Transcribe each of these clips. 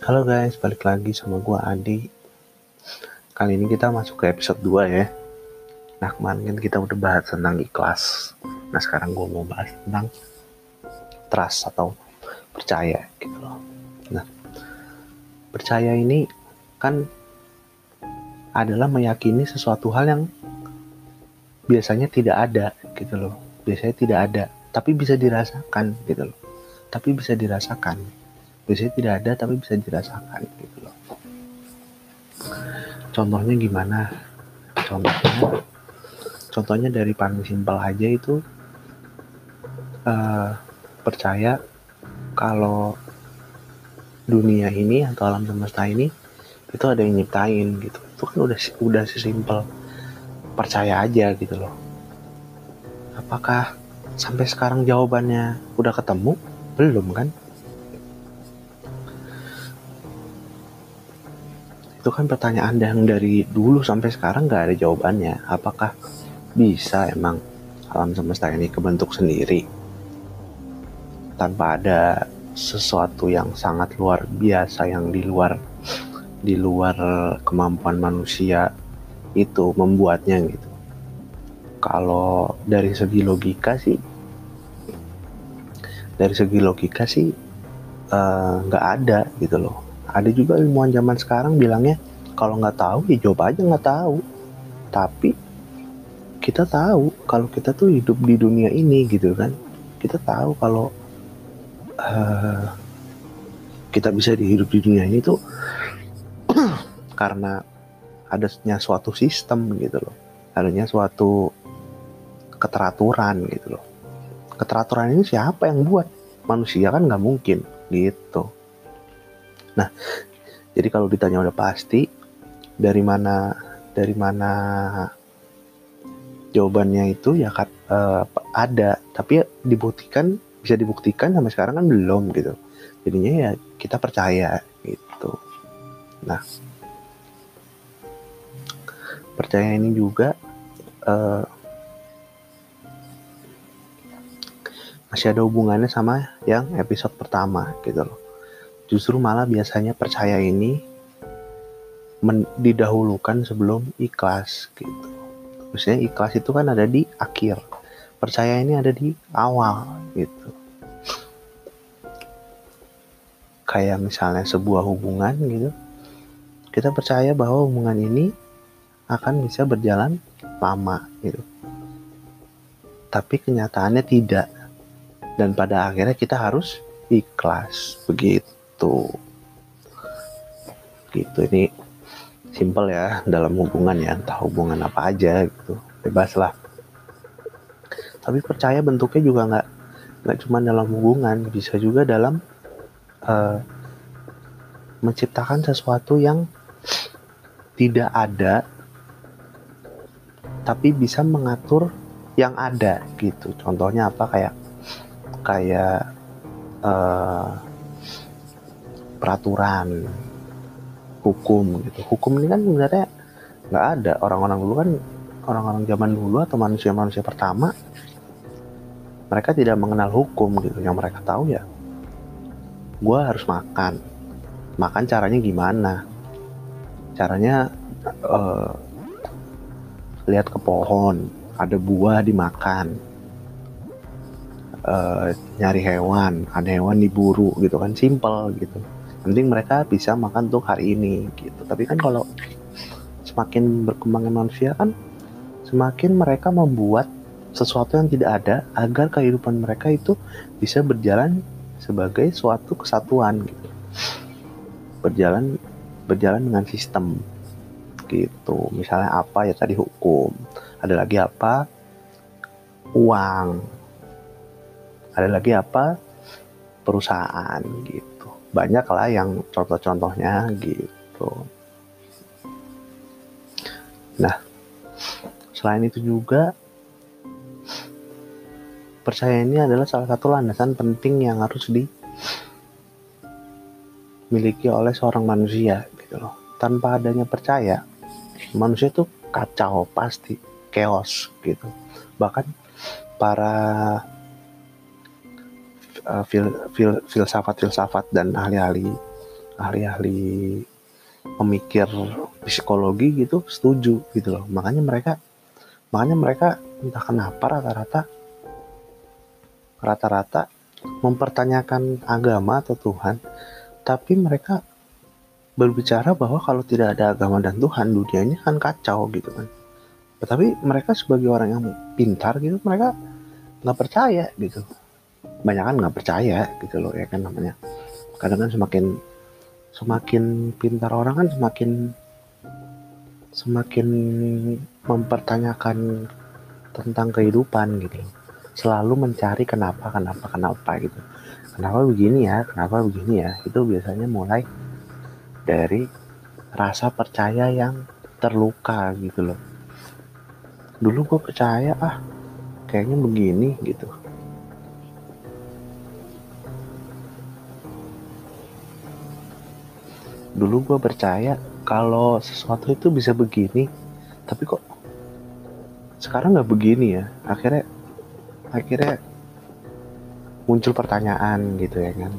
Halo guys, balik lagi sama gua Adi. Kali ini kita masuk ke episode 2 ya. Nah, kemarin kan kita udah bahas tentang ikhlas. Nah, sekarang gua mau bahas tentang trust atau percaya gitu loh. Nah, percaya ini kan adalah meyakini sesuatu hal yang biasanya tidak ada gitu loh. Biasanya tidak ada, tapi bisa dirasakan gitu loh. Tapi bisa dirasakan biasanya tidak ada tapi bisa dirasakan gitu loh. Contohnya gimana? Contohnya contohnya dari paling simpel aja itu uh, percaya kalau dunia ini atau alam semesta ini itu ada yang nyiptain gitu. Itu kan udah udah sesimpel percaya aja gitu loh. Apakah sampai sekarang jawabannya udah ketemu? Belum kan Itu kan pertanyaan yang dari dulu sampai sekarang nggak ada jawabannya. Apakah bisa emang alam semesta ini kebentuk sendiri tanpa ada sesuatu yang sangat luar biasa yang di luar di luar kemampuan manusia itu membuatnya gitu. Kalau dari segi logika sih, dari segi logika sih eh, nggak uh, ada gitu loh ada juga ilmuwan zaman sekarang bilangnya kalau nggak tahu ya jawab aja nggak tahu. Tapi kita tahu kalau kita tuh hidup di dunia ini gitu kan. Kita tahu kalau uh, kita bisa dihidup di dunia ini tuh karena adanya suatu sistem gitu loh. Adanya suatu keteraturan gitu loh. Keteraturan ini siapa yang buat? Manusia kan nggak mungkin gitu Nah, jadi kalau ditanya udah pasti dari mana dari mana jawabannya itu ya kat, uh, ada, tapi ya dibuktikan bisa dibuktikan sampai sekarang kan belum gitu. Jadinya ya kita percaya gitu. Nah, percaya ini juga uh, masih ada hubungannya sama yang episode pertama gitu loh justru malah biasanya percaya ini didahulukan sebelum ikhlas gitu. Maksudnya ikhlas itu kan ada di akhir. Percaya ini ada di awal gitu. Kayak misalnya sebuah hubungan gitu. Kita percaya bahwa hubungan ini akan bisa berjalan lama gitu. Tapi kenyataannya tidak. Dan pada akhirnya kita harus ikhlas begitu gitu. Gitu ini simple ya dalam hubungan ya entah hubungan apa aja gitu bebas lah. Tapi percaya bentuknya juga nggak nggak cuma dalam hubungan bisa juga dalam uh, menciptakan sesuatu yang tidak ada tapi bisa mengatur yang ada gitu. Contohnya apa? Kayak kayak uh, peraturan hukum gitu. Hukum ini kan sebenarnya nggak ada. Orang-orang dulu kan orang-orang zaman dulu atau manusia-manusia pertama mereka tidak mengenal hukum gitu. Yang mereka tahu ya gue harus makan. Makan caranya gimana? Caranya uh, lihat ke pohon ada buah dimakan. Uh, nyari hewan ada hewan diburu gitu kan simple gitu penting mereka bisa makan untuk hari ini gitu. Tapi kan kalau semakin berkembangnya manusia kan semakin mereka membuat sesuatu yang tidak ada agar kehidupan mereka itu bisa berjalan sebagai suatu kesatuan gitu. Berjalan berjalan dengan sistem gitu. Misalnya apa ya tadi hukum. Ada lagi apa? Uang. Ada lagi apa? Perusahaan gitu banyak lah yang contoh-contohnya gitu. Nah, selain itu juga percaya ini adalah salah satu landasan penting yang harus dimiliki oleh seorang manusia gitu loh. Tanpa adanya percaya, manusia itu kacau pasti, chaos gitu. Bahkan para uh, fil, fil, filsafat-filsafat dan ahli-ahli ahli-ahli pemikir psikologi gitu setuju gitu loh. Makanya mereka makanya mereka entah kenapa rata-rata rata-rata mempertanyakan agama atau Tuhan tapi mereka berbicara bahwa kalau tidak ada agama dan Tuhan dunianya kan kacau gitu kan. Tapi mereka sebagai orang yang pintar gitu mereka nggak percaya gitu banyak kan nggak percaya gitu loh ya kan namanya. Kadang kan semakin semakin pintar orang kan semakin semakin mempertanyakan tentang kehidupan gitu. Selalu mencari kenapa kenapa kenapa gitu. Kenapa begini ya kenapa begini ya. Itu biasanya mulai dari rasa percaya yang terluka gitu loh. Dulu gue percaya ah kayaknya begini gitu dulu gue percaya kalau sesuatu itu bisa begini tapi kok sekarang nggak begini ya? Akhirnya akhirnya muncul pertanyaan gitu ya kan?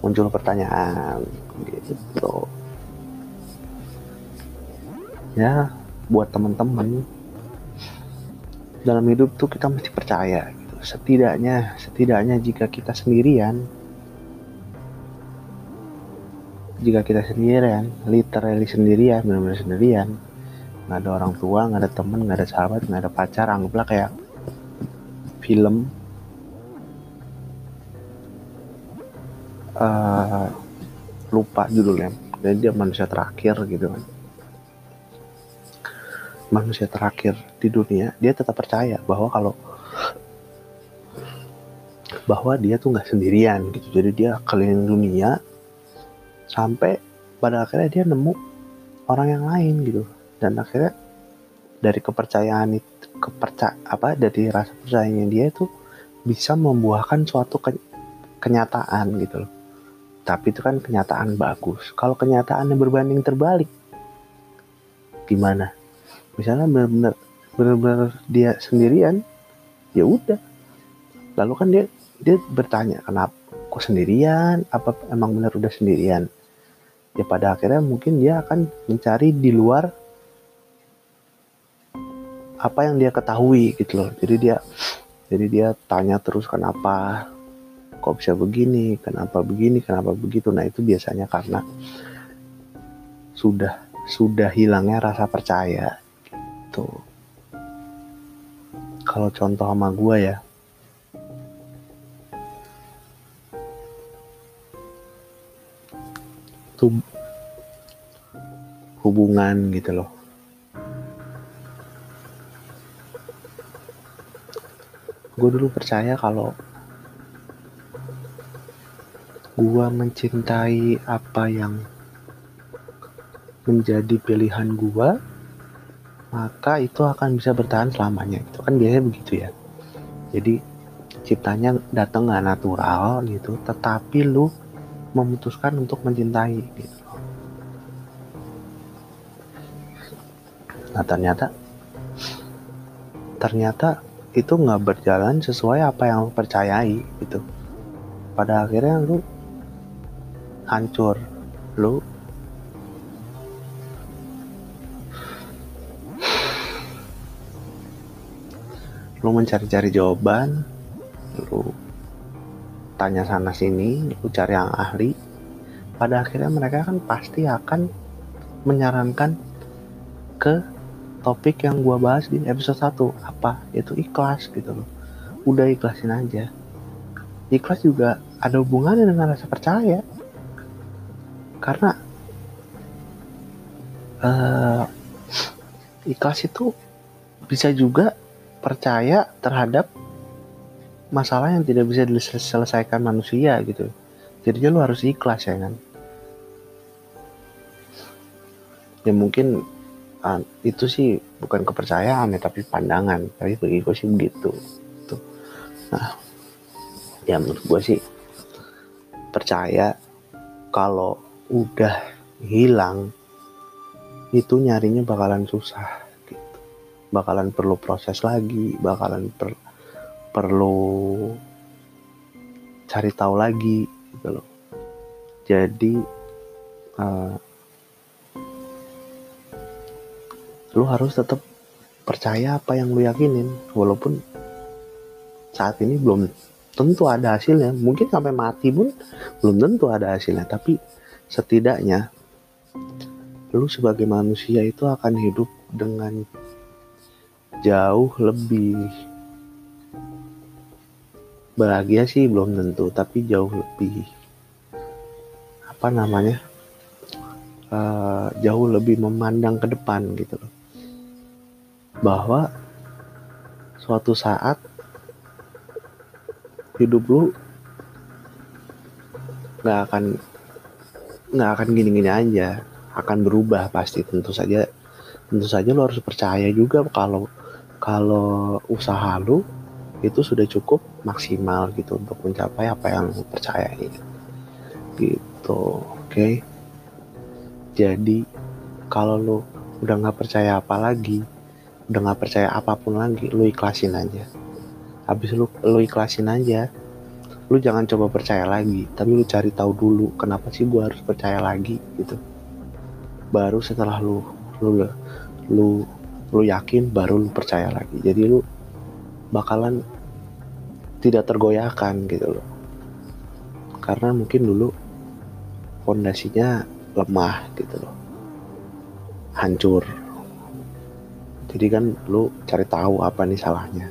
Muncul pertanyaan gitu. Ya buat teman-teman dalam hidup tuh kita mesti percaya gitu. setidaknya setidaknya jika kita sendirian jika kita sendirian literally sendirian benar-benar sendirian. Nggak ada orang tua nggak ada temen nggak ada sahabat nggak ada pacar anggaplah kayak film. Uh, lupa judulnya. Dan dia manusia terakhir gitu kan. Manusia terakhir di dunia dia tetap percaya bahwa kalau bahwa dia tuh nggak sendirian gitu. Jadi dia keliling dunia sampai pada akhirnya dia nemu orang yang lain gitu. Dan akhirnya dari kepercayaan itu kepercaya apa dari rasa percayanya dia itu bisa membuahkan suatu ke, kenyataan gitu loh. Tapi itu kan kenyataan bagus. Kalau kenyataannya berbanding terbalik gimana? Misalnya benar-benar benar-benar dia sendirian ya udah. Lalu kan dia dia bertanya kenapa? Kok sendirian? Apa emang benar udah sendirian ya pada akhirnya mungkin dia akan mencari di luar apa yang dia ketahui gitu loh. Jadi dia jadi dia tanya terus kenapa kok bisa begini? Kenapa begini? Kenapa begitu? Nah itu biasanya karena sudah sudah hilangnya rasa percaya gitu. Kalau contoh sama gue ya itu hubungan gitu loh. Gue dulu percaya kalau gue mencintai apa yang menjadi pilihan gue maka itu akan bisa bertahan selamanya. Itu kan biasanya begitu ya. Jadi ciptanya datang nggak natural gitu tetapi lu memutuskan untuk mencintai gitu. Nah ternyata ternyata itu nggak berjalan sesuai apa yang lu percayai gitu. Pada akhirnya lu hancur, lu lu mencari-cari jawaban, lu tanya sana sini, lu cari yang ahli, pada akhirnya mereka kan pasti akan menyarankan ke topik yang gua bahas di episode 1 apa? Itu ikhlas gitu loh. Udah ikhlasin aja. Ikhlas juga ada hubungannya dengan rasa percaya. Karena uh, ikhlas itu bisa juga percaya terhadap masalah yang tidak bisa diselesaikan manusia gitu. Jadinya lu harus ikhlas ya kan? Ya mungkin uh, itu sih bukan kepercayaan ya tapi pandangan. Tapi bagi gue sih begitu tuh nah ya menurut gue sih percaya kalau udah hilang itu nyarinya bakalan susah gitu. Bakalan perlu proses lagi bakalan per perlu cari tahu lagi gitu jadi uh, lu harus tetap percaya apa yang lu yakinin walaupun saat ini belum tentu ada hasilnya. Mungkin sampai mati pun belum tentu ada hasilnya tapi setidaknya lu sebagai manusia itu akan hidup dengan jauh lebih bahagia sih belum tentu tapi jauh lebih apa namanya uh, jauh lebih memandang ke depan gitu loh. Bahwa suatu saat hidup lu nggak akan nggak akan gini-gini aja akan berubah pasti. Tentu saja tentu saja lu harus percaya juga kalau kalau usaha lu itu sudah cukup maksimal gitu untuk mencapai apa yang percayai gitu oke. Okay? jadi kalau lu udah nggak percaya apa lagi udah nggak percaya apa pun lagi lu ikhlasin aja. Habis lu lu ikhlasin aja lu jangan coba percaya lagi tapi lu cari tahu dulu kenapa sih gua harus percaya lagi gitu. Baru setelah lu lu lu lu yakin baru lu percaya lagi. Jadi lu bakalan tidak tergoyahkan gitu loh. Karena mungkin dulu fondasinya lemah gitu loh. Hancur. Jadi kan lu cari tahu apa nih salahnya.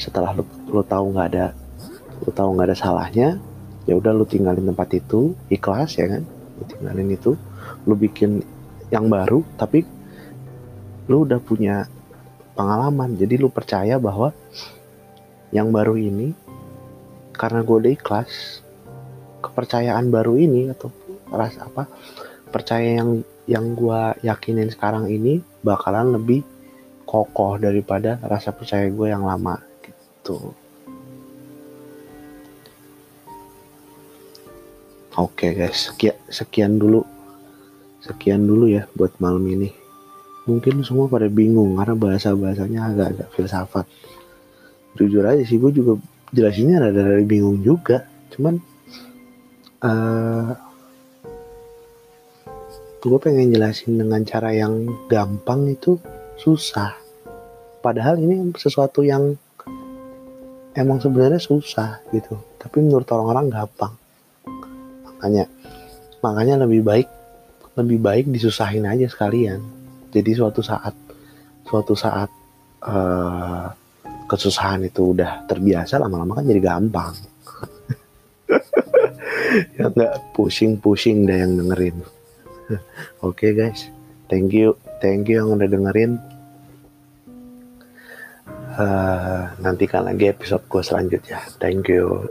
Setelah lu, lu tahu nggak ada lu tahu nggak ada salahnya ya udah lu tinggalin tempat itu ikhlas ya kan? Lu tinggalin itu lu bikin yang baru tapi lu udah punya pengalaman. Jadi lu percaya bahwa yang baru ini karena gue udah ikhlas kepercayaan baru ini atau rasa apa percaya yang yang gue yakinin sekarang ini bakalan lebih kokoh daripada rasa percaya gue yang lama gitu. Oke guys, sekian, sekian dulu. Sekian dulu ya buat malam ini. Mungkin semua pada bingung karena bahasa-bahasanya agak-agak filsafat. Jujur aja sih gue juga jelasinnya ada dari bingung juga. Cuman uh, gue pengen jelasin dengan cara yang gampang itu susah. Padahal ini sesuatu yang emang sebenarnya susah gitu tapi menurut orang-orang gampang makanya makanya lebih baik lebih baik disusahin aja sekalian jadi suatu saat suatu saat uh, kesusahan itu udah terbiasa lama-lama kan jadi gampang ya nggak pusing-pusing deh yang dengerin oke okay, guys thank you thank you yang udah dengerin uh, nantikan lagi episode gue selanjutnya. Thank you.